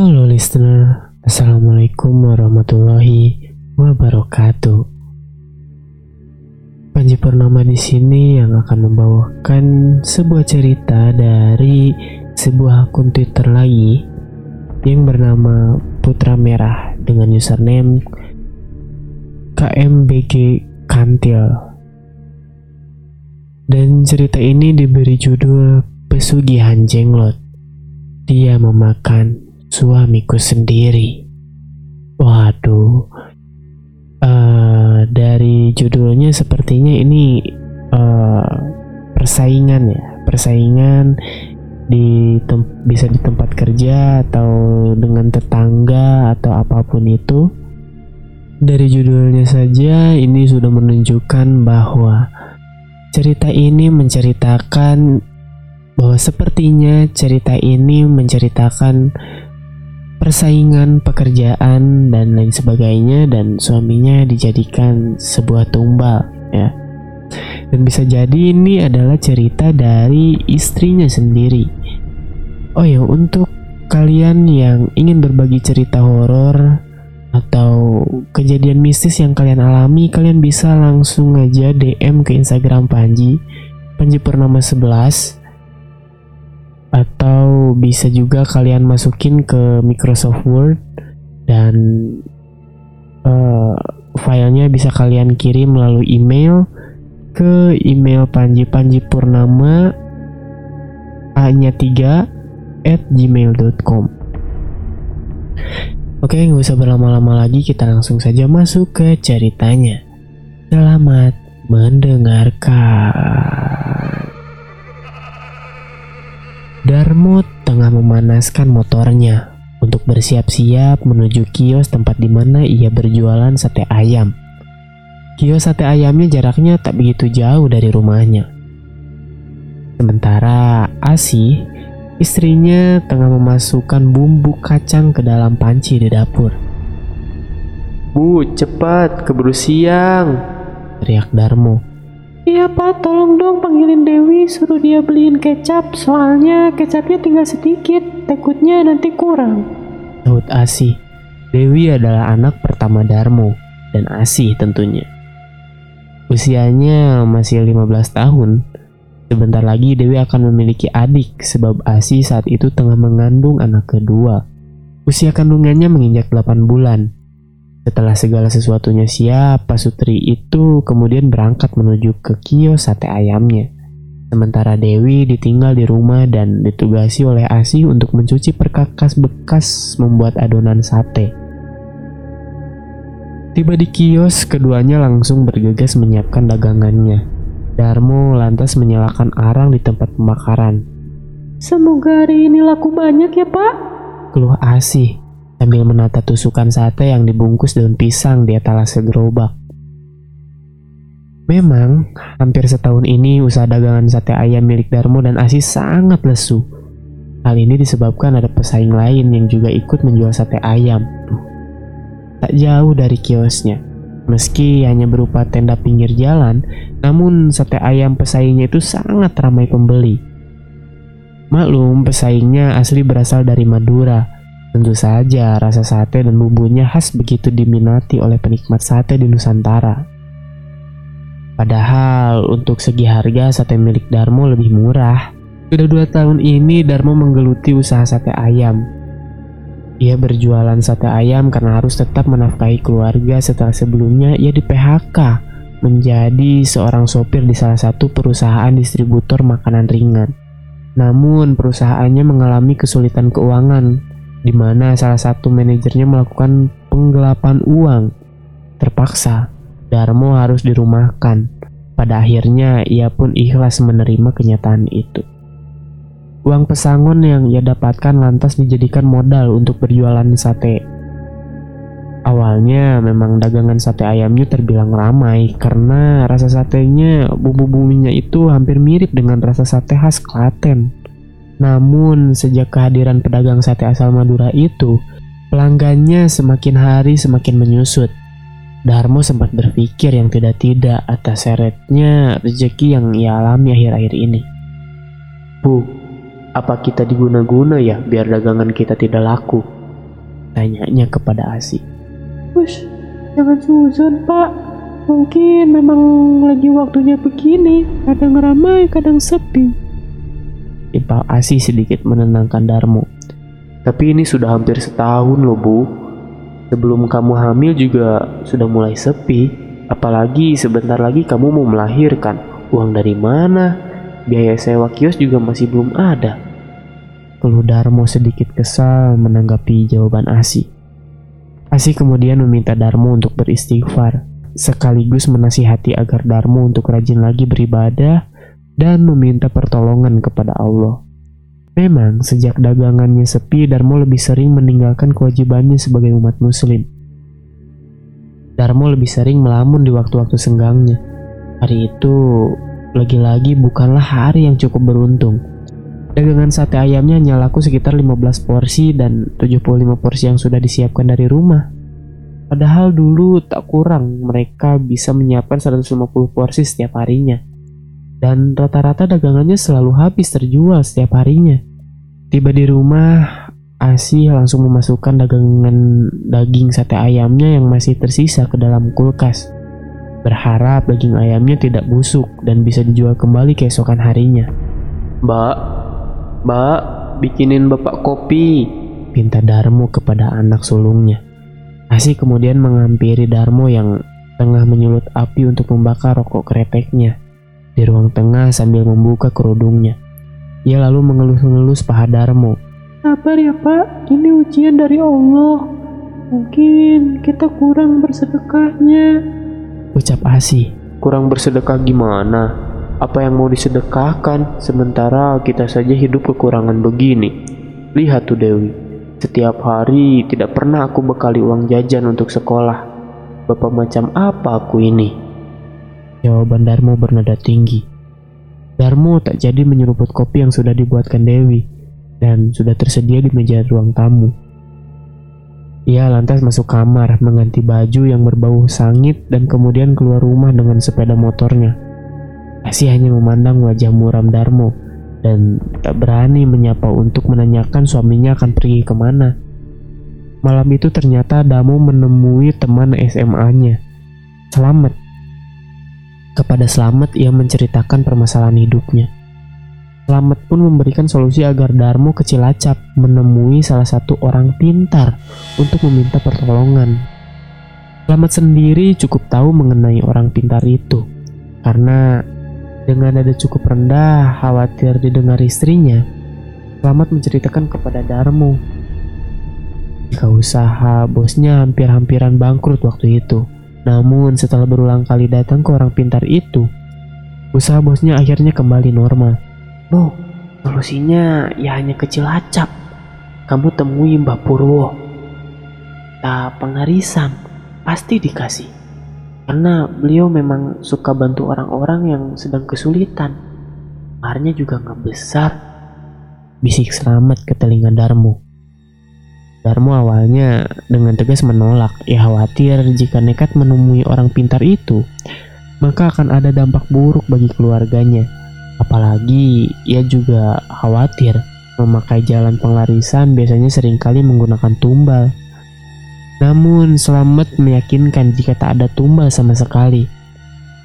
Halo listener, Assalamualaikum warahmatullahi wabarakatuh. Panji Purnama di sini yang akan membawakan sebuah cerita dari sebuah akun Twitter lagi yang bernama Putra Merah dengan username KMBG Kantil. Dan cerita ini diberi judul Pesugihan Jenglot. Dia memakan suamiku sendiri. Waduh, uh, dari judulnya sepertinya ini uh, persaingan ya, persaingan di bisa di tempat kerja atau dengan tetangga atau apa pun itu. Dari judulnya saja ini sudah menunjukkan bahwa cerita ini menceritakan bahwa sepertinya cerita ini menceritakan persaingan pekerjaan dan lain sebagainya dan suaminya dijadikan sebuah tumbal ya. Dan bisa jadi ini adalah cerita dari istrinya sendiri. Oh ya untuk kalian yang ingin berbagi cerita horor atau kejadian mistis yang kalian alami kalian bisa langsung aja DM ke Instagram Panji Panji Purnama 11 atau bisa juga kalian masukin ke Microsoft Word dan uh, filenya bisa kalian kirim melalui email ke email Panji Panji Purnama hanya 3 at gmail.com Oke nggak usah berlama-lama lagi kita langsung saja masuk ke ceritanya. Selamat mendengarkan Darmo tengah memanaskan motornya untuk bersiap-siap menuju kios tempat di mana ia berjualan sate ayam. Kios sate ayamnya jaraknya tak begitu jauh dari rumahnya. Sementara Asi, istrinya tengah memasukkan bumbu kacang ke dalam panci di dapur. Bu, cepat, keburu siang, teriak Darmo Iya pak, tolong dong panggilin suruh dia beliin kecap, soalnya kecapnya tinggal sedikit, takutnya nanti kurang. Sahut Asih. Dewi adalah anak pertama Darmo, dan Asih tentunya. Usianya masih 15 tahun. Sebentar lagi Dewi akan memiliki adik sebab Asih saat itu tengah mengandung anak kedua. Usia kandungannya menginjak 8 bulan setelah segala sesuatunya siap, Pak Sutri itu kemudian berangkat menuju ke kios sate ayamnya. Sementara Dewi ditinggal di rumah dan ditugasi oleh Asi untuk mencuci perkakas bekas membuat adonan sate. Tiba di kios, keduanya langsung bergegas menyiapkan dagangannya. Darmo lantas menyalakan arang di tempat pembakaran. Semoga hari ini laku banyak ya pak. Keluh Asih sambil menata tusukan sate yang dibungkus daun pisang di etalase gerobak. Memang, hampir setahun ini usaha dagangan sate ayam milik Darmo dan Asis sangat lesu. Hal ini disebabkan ada pesaing lain yang juga ikut menjual sate ayam. Tak jauh dari kiosnya. Meski hanya berupa tenda pinggir jalan, namun sate ayam pesaingnya itu sangat ramai pembeli. Maklum, pesaingnya asli berasal dari Madura, Tentu saja rasa sate dan bumbunya khas begitu diminati oleh penikmat sate di Nusantara. Padahal untuk segi harga sate milik Darmo lebih murah. Sudah dua tahun ini Darmo menggeluti usaha sate ayam. Ia berjualan sate ayam karena harus tetap menafkahi keluarga setelah sebelumnya ia di PHK menjadi seorang sopir di salah satu perusahaan distributor makanan ringan. Namun perusahaannya mengalami kesulitan keuangan di mana salah satu manajernya melakukan penggelapan uang. Terpaksa, Darmo harus dirumahkan. Pada akhirnya, ia pun ikhlas menerima kenyataan itu. Uang pesangon yang ia dapatkan lantas dijadikan modal untuk berjualan sate. Awalnya memang dagangan sate ayamnya terbilang ramai karena rasa satenya bumbu-bumbunya itu hampir mirip dengan rasa sate khas Klaten. Namun, sejak kehadiran pedagang sate asal Madura itu, pelanggannya semakin hari semakin menyusut. Darmo sempat berpikir yang tidak-tidak atas seretnya rezeki yang ia alami akhir-akhir ini. Bu, apa kita diguna-guna ya biar dagangan kita tidak laku? Tanyanya kepada Asi. Wush, jangan suzon pak. Mungkin memang lagi waktunya begini. Kadang ramai, kadang sepi. Timpal Asi sedikit menenangkan Darmo. Tapi ini sudah hampir setahun loh bu. Sebelum kamu hamil juga sudah mulai sepi. Apalagi sebentar lagi kamu mau melahirkan. Uang dari mana? Biaya sewa kios juga masih belum ada. Keluh Darmo sedikit kesal menanggapi jawaban Asi. Asi kemudian meminta Darmo untuk beristighfar, sekaligus menasihati agar Darmo untuk rajin lagi beribadah dan meminta pertolongan kepada Allah. Memang, sejak dagangannya sepi, Darmo lebih sering meninggalkan kewajibannya sebagai umat muslim. Darmo lebih sering melamun di waktu-waktu senggangnya. Hari itu, lagi-lagi bukanlah hari yang cukup beruntung. Dagangan sate ayamnya hanya laku sekitar 15 porsi dan 75 porsi yang sudah disiapkan dari rumah. Padahal dulu tak kurang mereka bisa menyiapkan 150 porsi setiap harinya. Dan rata-rata dagangannya selalu habis terjual setiap harinya. Tiba di rumah, Asi langsung memasukkan dagangan daging sate ayamnya yang masih tersisa ke dalam kulkas. Berharap daging ayamnya tidak busuk dan bisa dijual kembali keesokan harinya. Mbak, mbak, bikinin bapak kopi. Pinta Darmo kepada anak sulungnya. Asi kemudian menghampiri Darmo yang tengah menyulut api untuk membakar rokok kreteknya di ruang tengah sambil membuka kerudungnya. Ia lalu mengelus-ngelus paha Darmo Sabar ya pak, ini ujian dari Allah. Mungkin kita kurang bersedekahnya. Ucap Asi. Kurang bersedekah gimana? Apa yang mau disedekahkan? Sementara kita saja hidup kekurangan begini. Lihat tuh Dewi, setiap hari tidak pernah aku bekali uang jajan untuk sekolah. Bapak macam apa aku ini? Jawaban Darmo bernada tinggi. Darmo tak jadi menyeruput kopi yang sudah dibuatkan Dewi dan sudah tersedia di meja ruang tamu. Ia lantas masuk kamar, mengganti baju yang berbau sangit dan kemudian keluar rumah dengan sepeda motornya. Asi hanya memandang wajah muram Darmo dan tak berani menyapa untuk menanyakan suaminya akan pergi ke mana. Malam itu ternyata Damo menemui teman SMA-nya, Selamat. Kepada Selamat ia menceritakan permasalahan hidupnya. Slamet pun memberikan solusi agar Darmo ke Cilacap menemui salah satu orang pintar untuk meminta pertolongan. Slamet sendiri cukup tahu mengenai orang pintar itu, karena dengan nada cukup rendah, khawatir didengar istrinya, Slamet menceritakan kepada Darmo jika usaha bosnya hampir-hampiran bangkrut waktu itu. Namun setelah berulang kali datang ke orang pintar itu, usaha bosnya akhirnya kembali normal. Bu, solusinya ya hanya kecil acap. Kamu temui Mbak Purwo. Tak pengarisan, pasti dikasih. Karena beliau memang suka bantu orang-orang yang sedang kesulitan. Marnya juga nggak besar. Bisik selamat ke telinga Darmo. Darmo awalnya dengan tegas menolak. Ia khawatir jika nekat menemui orang pintar itu, maka akan ada dampak buruk bagi keluarganya Apalagi ia juga khawatir memakai jalan pengarisan biasanya sering kali menggunakan tumbal. Namun Selamat meyakinkan jika tak ada tumbal sama sekali.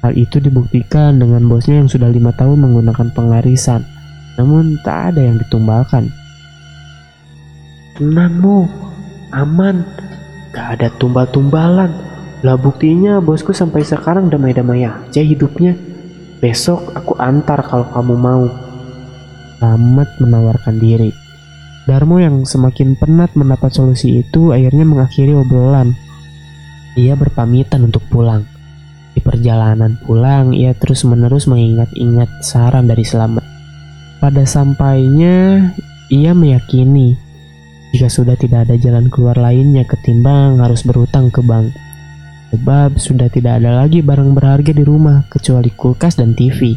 Hal itu dibuktikan dengan bosnya yang sudah lima tahun menggunakan pengarisan, namun tak ada yang ditumbalkan. Tenang aman, gak ada tumbal-tumbalan. Lah buktinya bosku sampai sekarang damai-damai aja hidupnya. Besok aku antar kalau kamu mau. Selamat menawarkan diri. Darmo yang semakin penat mendapat solusi itu akhirnya mengakhiri obrolan. Ia berpamitan untuk pulang. Di perjalanan pulang, ia terus-menerus mengingat-ingat saran dari Selamat. Pada sampainya, ia meyakini jika sudah tidak ada jalan keluar lainnya ketimbang harus berutang ke bank. Sebab sudah tidak ada lagi barang berharga di rumah kecuali kulkas dan TV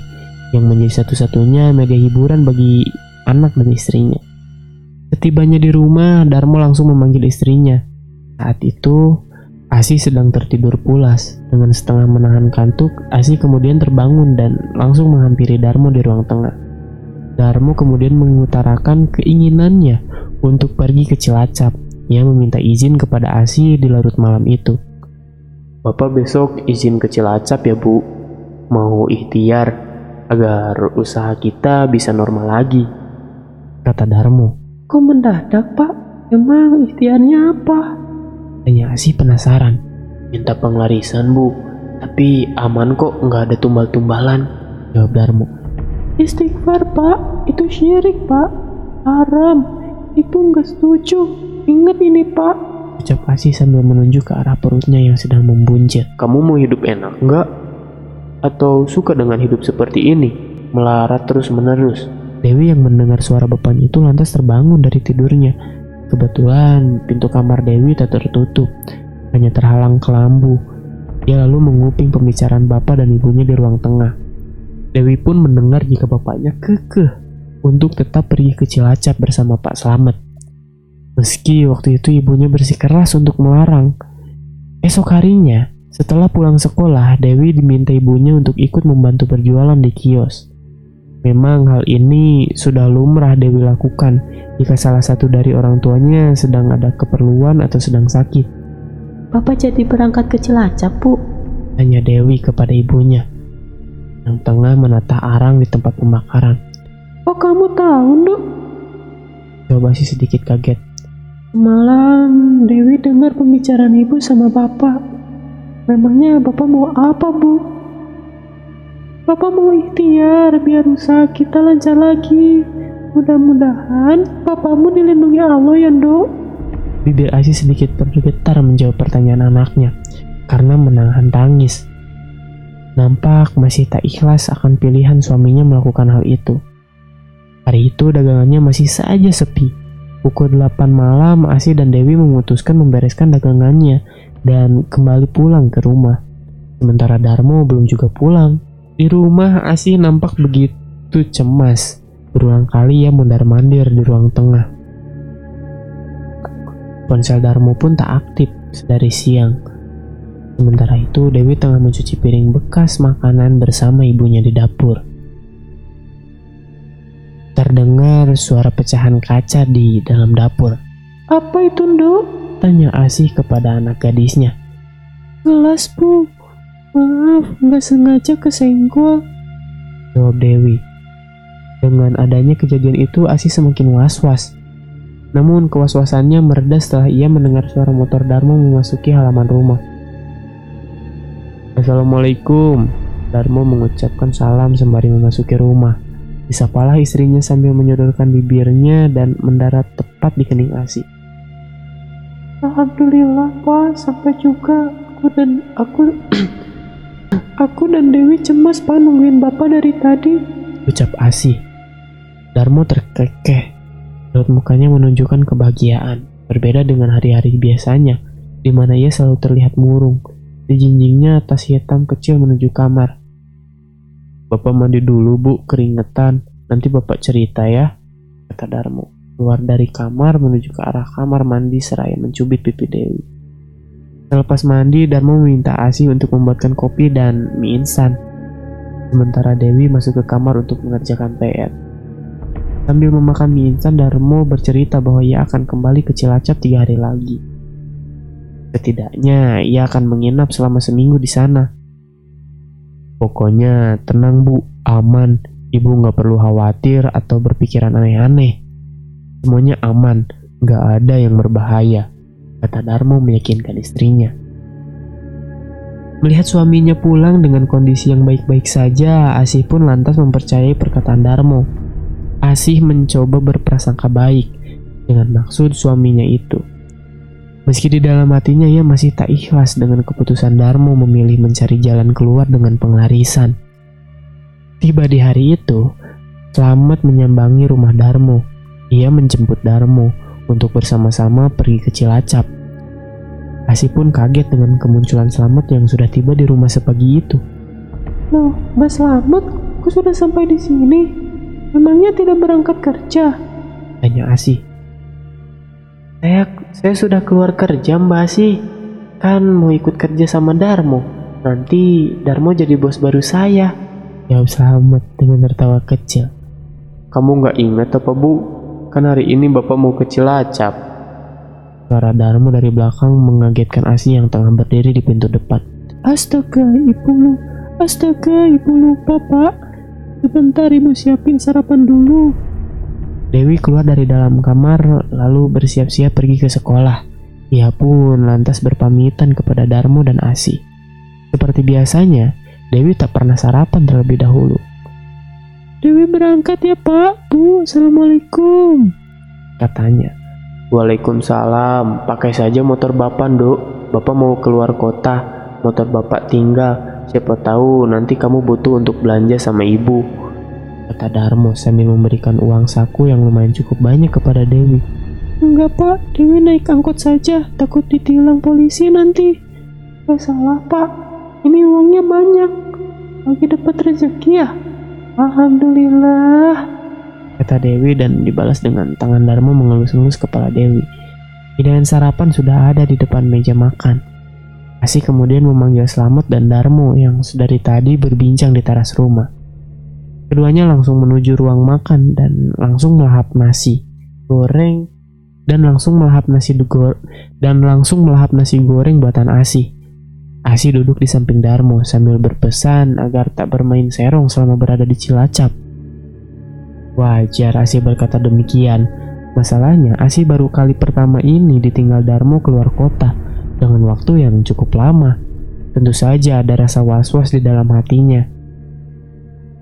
yang menjadi satu-satunya media hiburan bagi anak dan istrinya. Setibanya di rumah, Darmo langsung memanggil istrinya. Saat itu, Asi sedang tertidur pulas. Dengan setengah menahan kantuk, Asi kemudian terbangun dan langsung menghampiri Darmo di ruang tengah. Darmo kemudian mengutarakan keinginannya untuk pergi ke Cilacap ia meminta izin kepada Asi di larut malam itu. Bapak besok izin ke Cilacap ya bu. Mau ikhtiar agar usaha kita bisa normal lagi. Kata Darmo. Kok mendadak, Pak? Emang ikhtiarnya apa? Tanya Asi penasaran. Minta penglarisan bu. Tapi aman kok nggak ada tumbal-tumbalan. Jawab Darmo. Istighfar, Pak. Itu syirik, Pak. Haram. Ibu nggak setuju. Ingat ini, Pak. Ucap Asi sambil menunjuk ke arah perutnya yang sedang membuncit. Kamu mau hidup enak nggak? Atau suka dengan hidup seperti ini? Melarat terus-menerus. Dewi yang mendengar suara bapaknya itu lantas terbangun dari tidurnya. Kebetulan pintu kamar Dewi tak tertutup, hanya terhalang kelambu. Dia lalu menguping pembicaraan bapak dan ibunya di ruang tengah. Dewi pun mendengar jika bapaknya kekeh untuk tetap pergi ke Cilacap bersama Pak Slamet. Meski waktu itu ibunya bersikeras untuk melarang. Esok harinya, setelah pulang sekolah, Dewi diminta ibunya untuk ikut membantu berjualan di kios. Memang hal ini sudah lumrah Dewi lakukan jika salah satu dari orang tuanya sedang ada keperluan atau sedang sakit. Bapak jadi berangkat ke Cilacap, Bu. Tanya Dewi kepada ibunya yang tengah menata arang di tempat pembakaran. Oh kamu tahu, Nduk? Coba sih sedikit kaget. Malam Dewi dengar pembicaraan ibu sama bapak. Memangnya bapak mau apa, Bu? Bapak mau ikhtiar biar usaha kita lancar lagi. Mudah-mudahan papamu dilindungi Allah ya, Nduk. Bibir Asi sedikit bergetar menjawab pertanyaan anaknya karena menahan tangis. Nampak masih tak ikhlas akan pilihan suaminya melakukan hal itu. Hari itu dagangannya masih saja sepi. Pukul 8 malam, Asi dan Dewi memutuskan membereskan dagangannya dan kembali pulang ke rumah. Sementara Darmo belum juga pulang. Di rumah, Asi nampak begitu cemas. Berulang kali ia mondar-mandir di ruang tengah. Ponsel Darmo pun tak aktif dari siang. Sementara itu, Dewi tengah mencuci piring bekas makanan bersama ibunya di dapur. Terdengar suara pecahan kaca di dalam dapur. Apa itu, Nduk? Tanya Asih kepada anak gadisnya. Gelas, Bu. Maaf, nggak sengaja kesenggol. Jawab Dewi. Dengan adanya kejadian itu, Asih semakin was-was. Namun kewaswasannya mereda setelah ia mendengar suara motor Darmo memasuki halaman rumah. Assalamualaikum. Darmo mengucapkan salam sembari memasuki rumah. Disapalah istrinya sambil menyodorkan bibirnya dan mendarat tepat di kening Asi. Alhamdulillah, Pak. Sampai juga aku dan aku aku dan Dewi cemas, Pak, nungguin Bapak dari tadi. Ucap Asi. Darmo terkekeh. Raut mukanya menunjukkan kebahagiaan. Berbeda dengan hari-hari biasanya, di mana ia selalu terlihat murung. Dijinjingnya tas hitam kecil menuju kamar. Bapak mandi dulu bu, keringetan. Nanti bapak cerita ya, kata Darmo. Keluar dari kamar menuju ke arah kamar mandi seraya mencubit pipi Dewi. Selepas mandi, Darmo meminta Asi untuk membuatkan kopi dan mie instan. Sementara Dewi masuk ke kamar untuk mengerjakan PR. Sambil memakan mie instan, Darmo bercerita bahwa ia akan kembali ke Cilacap tiga hari lagi. Setidaknya ia akan menginap selama seminggu di sana. Pokoknya tenang bu, aman. Ibu nggak perlu khawatir atau berpikiran aneh-aneh. Semuanya aman, nggak ada yang berbahaya, kata Darmo meyakinkan istrinya. Melihat suaminya pulang dengan kondisi yang baik-baik saja, Asih pun lantas mempercayai perkataan Darmo. Asih mencoba berprasangka baik dengan maksud suaminya itu. Meski di dalam hatinya ia masih tak ikhlas dengan keputusan Darmo memilih mencari jalan keluar dengan penglarisan. Tiba di hari itu, Slamet menyambangi rumah Darmo. Ia menjemput Darmo untuk bersama-sama pergi ke Cilacap. Asi pun kaget dengan kemunculan Slamet yang sudah tiba di rumah sepagi itu. Loh, Mbak Slamet, kok sudah sampai di sini? Memangnya tidak berangkat kerja? Tanya Asi. Saya saya sudah keluar kerja Mbak Asi. Kan mau ikut kerja sama Darmo. Nanti Darmo jadi bos baru saya. Jawab Slamet dengan tertawa kecil. Kamu nggak ingat apa Bu? Kan hari ini Bapak mau ke Cilacap. Suara Darmo dari belakang mengagetkan Asi yang tengah berdiri di pintu depan. Astaga, ibu lu. Astaga, ibu lupa, Pak. Sebentar ibu siapin sarapan dulu. Dewi keluar dari dalam kamar lalu bersiap-siap pergi ke sekolah. Ia pun lantas berpamitan kepada Darmo dan Asi. Seperti biasanya, Dewi tak pernah sarapan terlebih dahulu. Dewi berangkat ya, Pak. Bu, Assalamualaikum. Katanya. Waalaikumsalam. Pakai saja motor bapak, Dok. Bapak mau keluar kota. Motor bapak tinggal. Siapa tahu nanti kamu butuh untuk belanja sama ibu. Kata Darmo sambil memberikan uang saku yang lumayan cukup banyak kepada Dewi. Enggak, Pak. Dewi naik angkot saja. Takut ditilang polisi nanti. Gak salah, Pak. Ini uangnya banyak. Lagi dapat rezeki ya? Alhamdulillah. Kata Dewi dan dibalas dengan tangan Darmo mengelus-elus kepala Dewi. Hidangan sarapan sudah ada di depan meja makan. Asi kemudian memanggil Slamet dan Darmo yang dari tadi berbincang di teras rumah. Keduanya langsung menuju ruang makan dan langsung melahap nasi goreng dan langsung melahap nasi dan langsung melahap nasi goreng buatan Asi. Asi duduk di samping Darmo sambil berpesan agar tak bermain serong selama berada di Cilacap. Wajar Asi berkata demikian. Masalahnya, Asi baru kali pertama ini ditinggal Darmo keluar kota dengan waktu yang cukup lama. Tentu saja ada rasa was-was di dalam hatinya.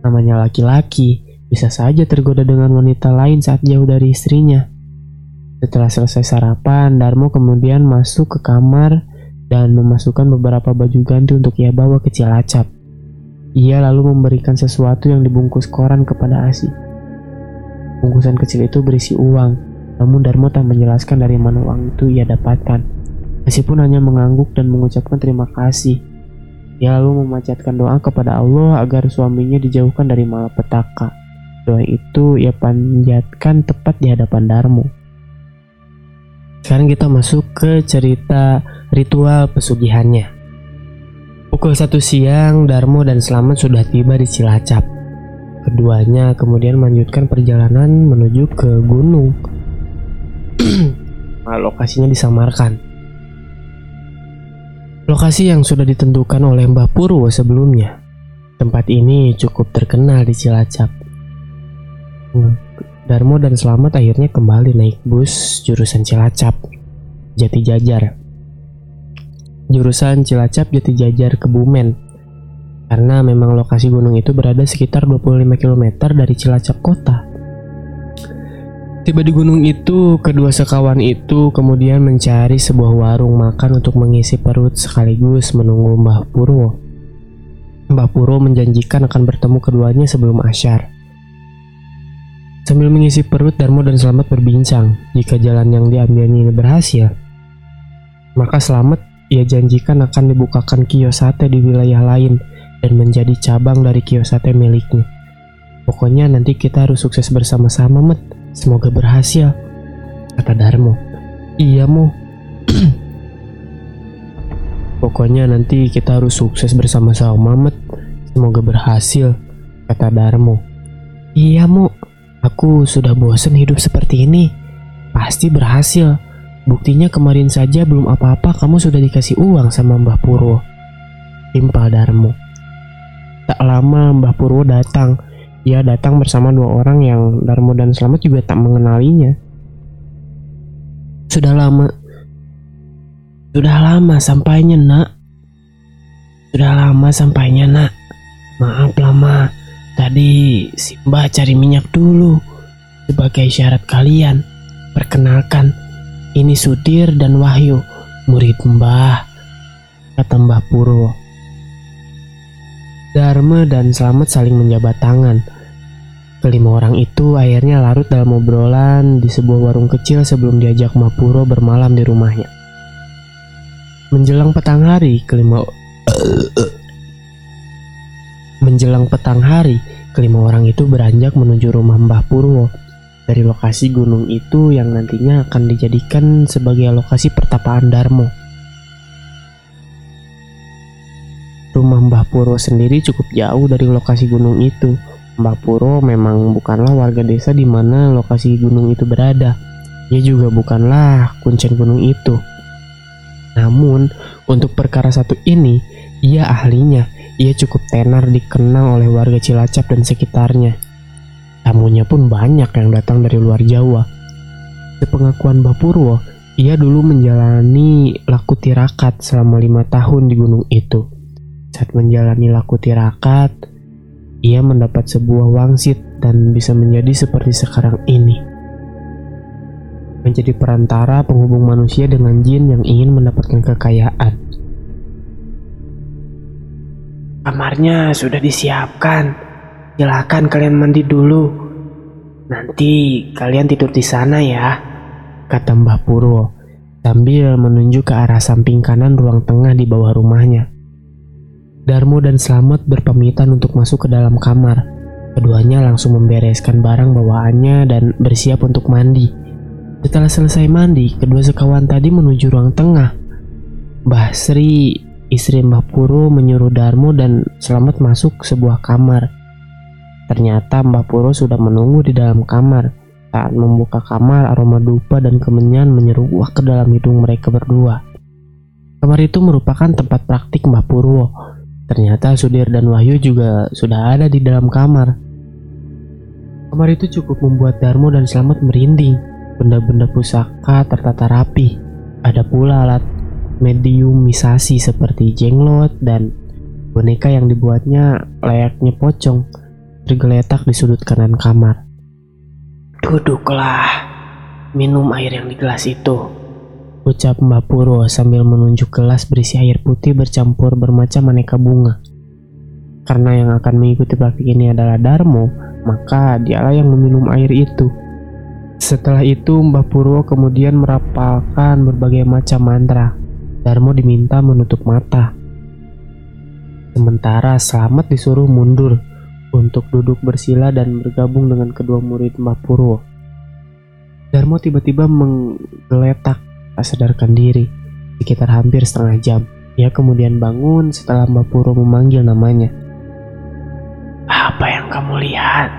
Namanya laki-laki, bisa saja tergoda dengan wanita lain saat jauh dari istrinya. Setelah selesai sarapan, Darmo kemudian masuk ke kamar dan memasukkan beberapa baju ganti untuk ia bawa ke Cilacap. Ia lalu memberikan sesuatu yang dibungkus koran kepada Asi. Bungkusan kecil itu berisi uang, namun Darmo tak menjelaskan dari mana uang itu ia dapatkan. Asi pun hanya mengangguk dan mengucapkan terima kasih. Ia lalu memanjatkan doa kepada Allah agar suaminya dijauhkan dari malapetaka. Doa itu ia panjatkan tepat di hadapan Darmo. Sekarang kita masuk ke cerita ritual pesugihannya. Pukul satu siang, Darmo dan Slamet sudah tiba di Cilacap. Keduanya kemudian melanjutkan perjalanan menuju ke gunung. nah, lokasinya disamarkan. Lokasi yang sudah ditentukan oleh Mbah Purwo sebelumnya. Tempat ini cukup terkenal di Cilacap. Hmm, Darmo dan Selamat akhirnya kembali naik bus jurusan Cilacap, Jati Jajar. Jurusan Cilacap Jati Jajar Kebumen karena memang lokasi gunung itu berada sekitar 25 km dari Cilacap kota. Tiba di gunung itu, kedua sekawan itu kemudian mencari sebuah warung makan untuk mengisi perut sekaligus menunggu Mbah Purwo. Mbah Purwo menjanjikan akan bertemu keduanya sebelum asyar. Sambil mengisi perut, Darmo dan Selamat berbincang. Jika jalan yang diambilnya ini berhasil, maka Selamat ia janjikan akan dibukakan kios sate di wilayah lain dan menjadi cabang dari kios sate miliknya. Pokoknya nanti kita harus sukses bersama-sama, Met. Semoga berhasil, kata Darmo. Iya, Mo. Pokoknya nanti kita harus sukses bersama-sama, Met. Semoga berhasil, kata Darmo. Iya, Mo. Aku sudah bosan hidup seperti ini. Pasti berhasil. Buktinya kemarin saja belum apa-apa kamu sudah dikasih uang sama Mbah Purwo. Timpal Darmo. Tak lama Mbah Purwo datang. Ia datang bersama dua orang yang Darmo dan Selamat juga tak mengenalinya. Sudah lama. Sudah lama sampainya, Nak. Sudah lama sampainya, Nak. Maaf lama. Tadi si Mbah cari minyak dulu. Sebagai syarat kalian, perkenalkan, ini Sudir dan Wahyu, murid Mbah. Kata Mbah Purwo. Dharma dan Slamet saling menjabat tangan. Kelima orang itu akhirnya larut dalam obrolan di sebuah warung kecil sebelum diajak Mapuro bermalam di rumahnya. Menjelang petang hari, kelima Menjelang petang hari, kelima orang itu beranjak menuju rumah Mbah Purwo. Dari lokasi gunung itu yang nantinya akan dijadikan sebagai lokasi pertapaan Darmo. Rumah Mbah Puro sendiri cukup jauh dari lokasi gunung itu. Mbah Puro memang bukanlah warga desa di mana lokasi gunung itu berada. Ia juga bukanlah kuncen gunung itu. Namun, untuk perkara satu ini, ia ahlinya. Ia cukup tenar dikenal oleh warga Cilacap dan sekitarnya. Tamunya pun banyak yang datang dari luar Jawa. Sepengakuan Bapurwo, ia dulu menjalani laku tirakat selama lima tahun di gunung itu. Saat menjalani laku tirakat, ia mendapat sebuah wangsit dan bisa menjadi seperti sekarang ini. Menjadi perantara penghubung manusia dengan jin yang ingin mendapatkan kekayaan. Kamarnya sudah disiapkan. Silakan kalian mandi dulu. Nanti kalian tidur di sana ya. Kata Mbah Purwo sambil menunjuk ke arah samping kanan ruang tengah di bawah rumahnya. Darmo dan Slamet berpamitan untuk masuk ke dalam kamar. Keduanya langsung membereskan barang bawaannya dan bersiap untuk mandi. Setelah selesai mandi, kedua sekawan tadi menuju ruang tengah. Mbah Sri, istri Mbah Puro menyuruh Darmo dan Slamet masuk sebuah kamar. Ternyata Mbah Puro sudah menunggu di dalam kamar. Saat membuka kamar, aroma dupa dan kemenyan menyeruak ke dalam hidung mereka berdua. Kamar itu merupakan tempat praktik Mbah Purwo, Ternyata Sudir dan Wahyu juga sudah ada di dalam kamar. Kamar itu cukup membuat Darmo dan Slamet merinding. Benda-benda pusaka tertata rapi. Ada pula alat mediumisasi seperti jenglot dan boneka yang dibuatnya layaknya pocong tergeletak di sudut kanan kamar. Duduklah, minum air yang di gelas itu. Ucap Mbak Purwo sambil menunjuk gelas berisi air putih bercampur bermacam aneka bunga. Karena yang akan mengikuti praktik ini adalah Darmo, maka dialah yang meminum air itu. Setelah itu Mbah Purwo kemudian merapalkan berbagai macam mantra. Darmo diminta menutup mata. Sementara Slamet disuruh mundur untuk duduk bersila dan bergabung dengan kedua murid Mbah Purwo. Darmo tiba-tiba menggeletak tak sadarkan diri sekitar hampir setengah jam. Ia kemudian bangun setelah Mbak Puro memanggil namanya. Apa yang kamu lihat?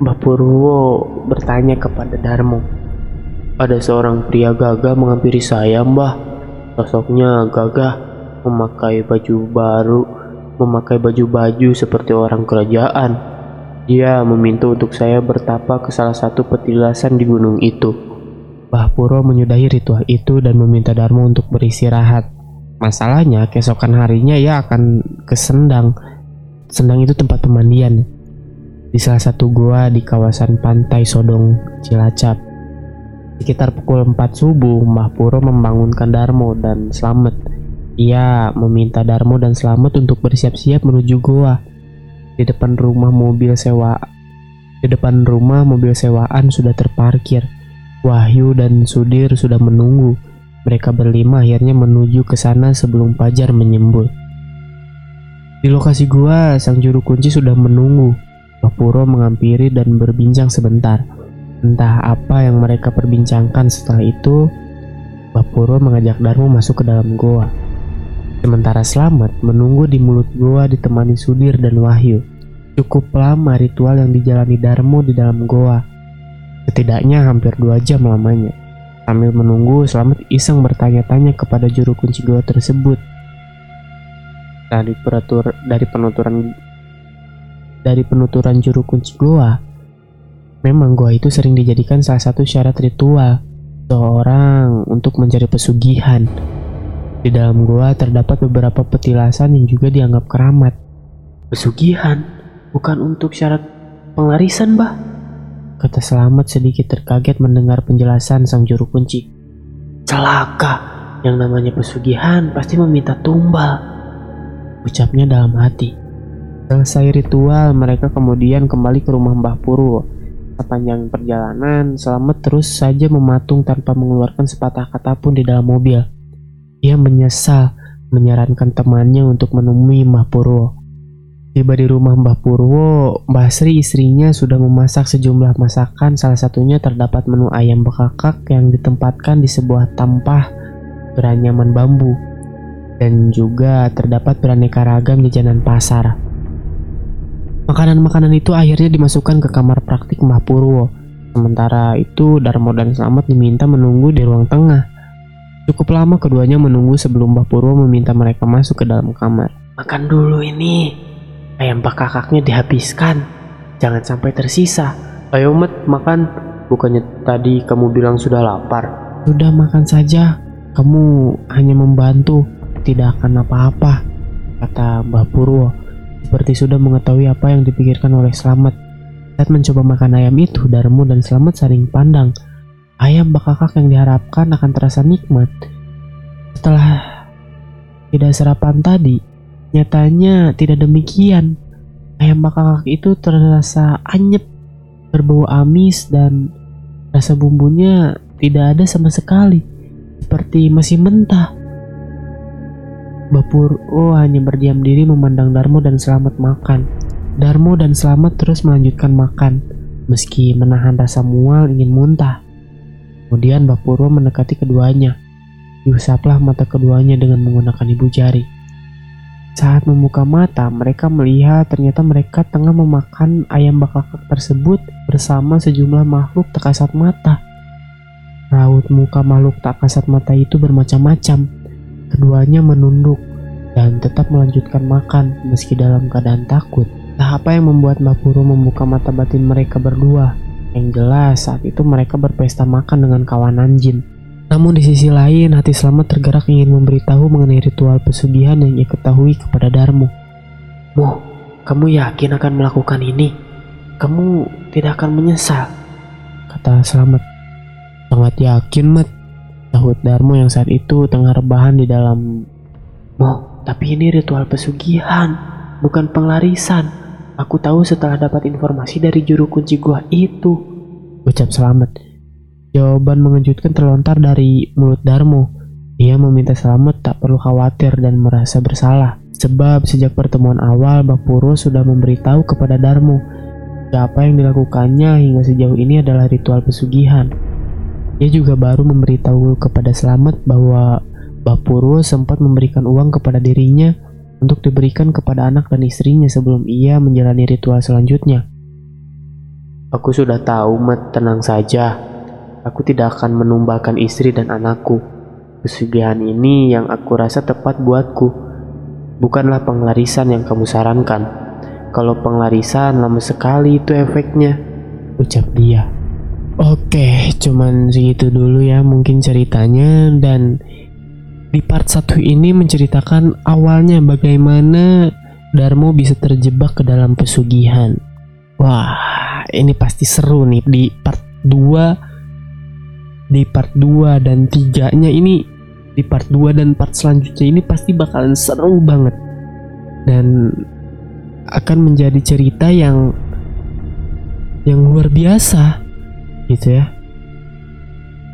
Mbak Purwo bertanya kepada Darmo. Ada seorang pria gagah menghampiri saya, Mbah. Sosoknya gagah, memakai baju baru, memakai baju-baju seperti orang kerajaan. Dia meminta untuk saya bertapa ke salah satu petilasan di gunung itu. Mbah Puro menyudahi ritual itu dan meminta Darmo untuk beristirahat. Masalahnya, keesokan harinya ia akan ke Sendang. Sendang itu tempat pemandian. Di salah satu gua di kawasan pantai Sodong, Cilacap. Sekitar pukul 4 subuh, Mbah Puro membangunkan Darmo dan Slamet. Ia meminta Darmo dan Slamet untuk bersiap-siap menuju gua. Di depan rumah mobil sewa di depan rumah mobil sewaan sudah terparkir. Wahyu dan Sudir sudah menunggu. Mereka berlima akhirnya menuju ke sana sebelum Fajar menyembul. Di lokasi gua, sang juru kunci sudah menunggu. Bapuro menghampiri dan berbincang sebentar. Entah apa yang mereka perbincangkan setelah itu, Bapuro mengajak Darmo masuk ke dalam goa. Sementara Selamat menunggu di mulut goa ditemani Sudir dan Wahyu. Cukup lama ritual yang dijalani Darmo di dalam goa. Setidaknya hampir dua jam lamanya. Sambil menunggu, Selamat iseng bertanya-tanya kepada juru kunci goa tersebut. Dari peratur dari penuturan dari penuturan juru kunci goa, memang goa itu sering dijadikan salah satu syarat ritual seorang untuk mencari pesugihan. Di dalam goa terdapat beberapa petilasan yang juga dianggap keramat. Pesugihan bukan untuk syarat pengarisan, Bah kata Selamat sedikit terkaget mendengar penjelasan sang juru kunci. Celaka, yang namanya pesugihan pasti meminta tumbal. Ucapnya dalam hati. Selesai ritual, mereka kemudian kembali ke rumah Mbah Purwo. Sepanjang perjalanan, Selamat terus saja mematung tanpa mengeluarkan sepatah kata pun di dalam mobil. Ia menyesal menyarankan temannya untuk menemui Mbah Purwo. Tiba di rumah Mbah Purwo, Mbah Sri istrinya sudah memasak sejumlah masakan, salah satunya terdapat menu ayam bekakak yang ditempatkan di sebuah tampah beranyaman bambu. Dan juga terdapat beraneka ragam jajanan pasar. Makanan-makanan itu akhirnya dimasukkan ke kamar praktik Mbah Purwo. Sementara itu Darmo dan Slamet diminta menunggu di ruang tengah. Cukup lama keduanya menunggu sebelum Mbah Purwo meminta mereka masuk ke dalam kamar. Makan dulu ini. Ayam bakakaknya dihabiskan. Jangan sampai tersisa. Ayo Met, makan. Bukannya tadi kamu bilang sudah lapar. Sudah makan saja. Kamu hanya membantu, tidak akan apa-apa, kata Mbah Purwo. Seperti sudah mengetahui apa yang dipikirkan oleh Slamet. Saat mencoba makan ayam itu, Darmo dan Slamet saling pandang. Ayam bakakak yang diharapkan akan terasa nikmat. Setelah tidak sarapan tadi, nyatanya tidak demikian. Ayam bakakak itu terasa anyep, berbau amis dan rasa bumbunya tidak ada sama sekali, seperti masih mentah. Bapur oh hanya berdiam diri memandang Darmo dan Selamat makan. Darmo dan Selamat terus melanjutkan makan, meski menahan rasa mual ingin muntah. Kemudian Bapuro mendekati keduanya. Diusaplah mata keduanya dengan menggunakan ibu jari. Saat membuka mata, mereka melihat ternyata mereka tengah memakan ayam bakakak tersebut bersama sejumlah makhluk tak kasat mata. Raut muka makhluk tak kasat mata itu bermacam-macam Keduanya menunduk dan tetap melanjutkan makan meski dalam keadaan takut. Nah, apa yang membuat Mbak Puro membuka mata batin mereka berdua? Yang jelas saat itu mereka berpesta makan dengan kawanan jin. Namun di sisi lain, hati Selamat tergerak ingin memberitahu mengenai ritual pesugihan yang ia ketahui kepada Darmo. Mo, kamu yakin akan melakukan ini? Kamu tidak akan menyesal. Kata Selamat. Sangat yakin, Mat. Sahut Darmo yang saat itu tengah rebahan di dalam Mo, tapi ini ritual pesugihan, bukan penglarisan. Aku tahu setelah dapat informasi dari juru kunci gua itu. Ucap selamat. Jawaban mengejutkan terlontar dari mulut Darmo. Ia meminta selamat tak perlu khawatir dan merasa bersalah. Sebab sejak pertemuan awal, Bapuro sudah memberitahu kepada Darmo apa yang dilakukannya hingga sejauh ini adalah ritual pesugihan. Ia juga baru memberitahu kepada Selamat bahwa Bapuro sempat memberikan uang kepada dirinya untuk diberikan kepada anak dan istrinya sebelum ia menjalani ritual selanjutnya. Aku sudah tahu, Mat, tenang saja. Aku tidak akan menumbalkan istri dan anakku. Pesugihan ini yang aku rasa tepat buatku. Bukanlah penglarisan yang kamu sarankan. Kalau penglarisan lama sekali itu efeknya. Ucap dia. Oke, cuman segitu dulu ya mungkin ceritanya dan di part satu ini menceritakan awalnya bagaimana Darmo bisa terjebak ke dalam pesugihan. Wah, ini pasti seru nih di part 2 di part 2 dan 3-nya ini di part 2 dan part selanjutnya ini pasti bakalan seru banget. Dan akan menjadi cerita yang yang luar biasa gitu ya.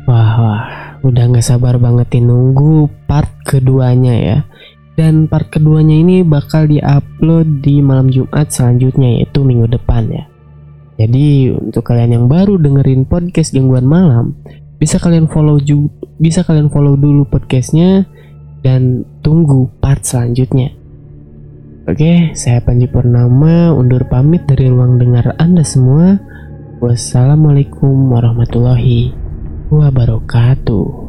Wah wah udah nggak sabar banget nih nunggu part keduanya ya. Dan part keduanya ini bakal diupload di malam Jumat selanjutnya yaitu minggu depan ya. Jadi untuk kalian yang baru dengerin podcast gangguan malam bisa kalian follow juga bisa kalian follow dulu podcastnya dan tunggu part selanjutnya Oke, saya Panji Purnama undur pamit dari ruang dengar Anda semua. Wassalamualaikum warahmatullahi wabarakatuh.